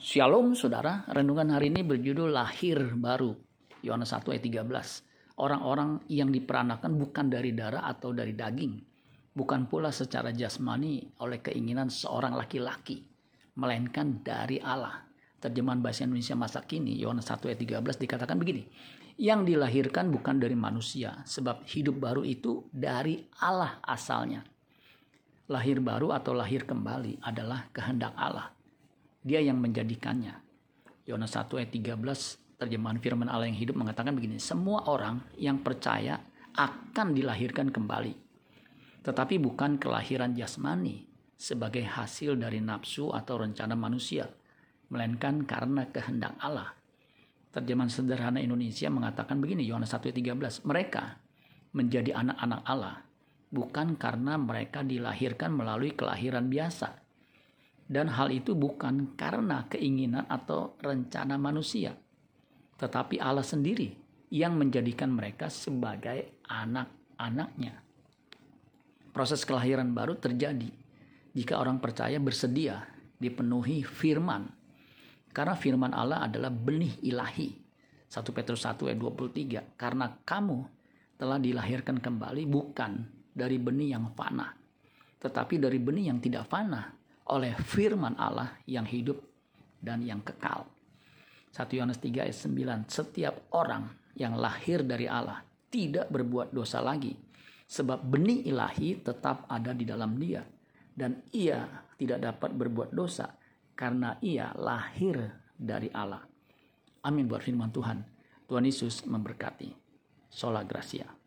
Shalom saudara, renungan hari ini berjudul Lahir Baru. Yohanes 1 ayat 13. Orang-orang yang diperanakan bukan dari darah atau dari daging. Bukan pula secara jasmani oleh keinginan seorang laki-laki. Melainkan dari Allah. Terjemahan bahasa Indonesia masa kini, Yohanes 1 ayat 13 dikatakan begini. Yang dilahirkan bukan dari manusia, sebab hidup baru itu dari Allah asalnya. Lahir baru atau lahir kembali adalah kehendak Allah dia yang menjadikannya. Yohanes 1 ayat 13 terjemahan firman Allah yang hidup mengatakan begini, semua orang yang percaya akan dilahirkan kembali. Tetapi bukan kelahiran jasmani sebagai hasil dari nafsu atau rencana manusia, melainkan karena kehendak Allah. Terjemahan sederhana Indonesia mengatakan begini, Yohanes 1 ayat 13, mereka menjadi anak-anak Allah bukan karena mereka dilahirkan melalui kelahiran biasa, dan hal itu bukan karena keinginan atau rencana manusia, tetapi Allah sendiri yang menjadikan mereka sebagai anak-anaknya. Proses kelahiran baru terjadi jika orang percaya bersedia dipenuhi firman. Karena firman Allah adalah benih ilahi. 1 Petrus 1 ayat 23. Karena kamu telah dilahirkan kembali bukan dari benih yang fana, tetapi dari benih yang tidak fana, oleh firman Allah yang hidup dan yang kekal. 1 Yohanes 3 ayat 9. Setiap orang yang lahir dari Allah tidak berbuat dosa lagi. Sebab benih ilahi tetap ada di dalam dia. Dan ia tidak dapat berbuat dosa karena ia lahir dari Allah. Amin buat firman Tuhan. Tuhan Yesus memberkati. Sola Gracia.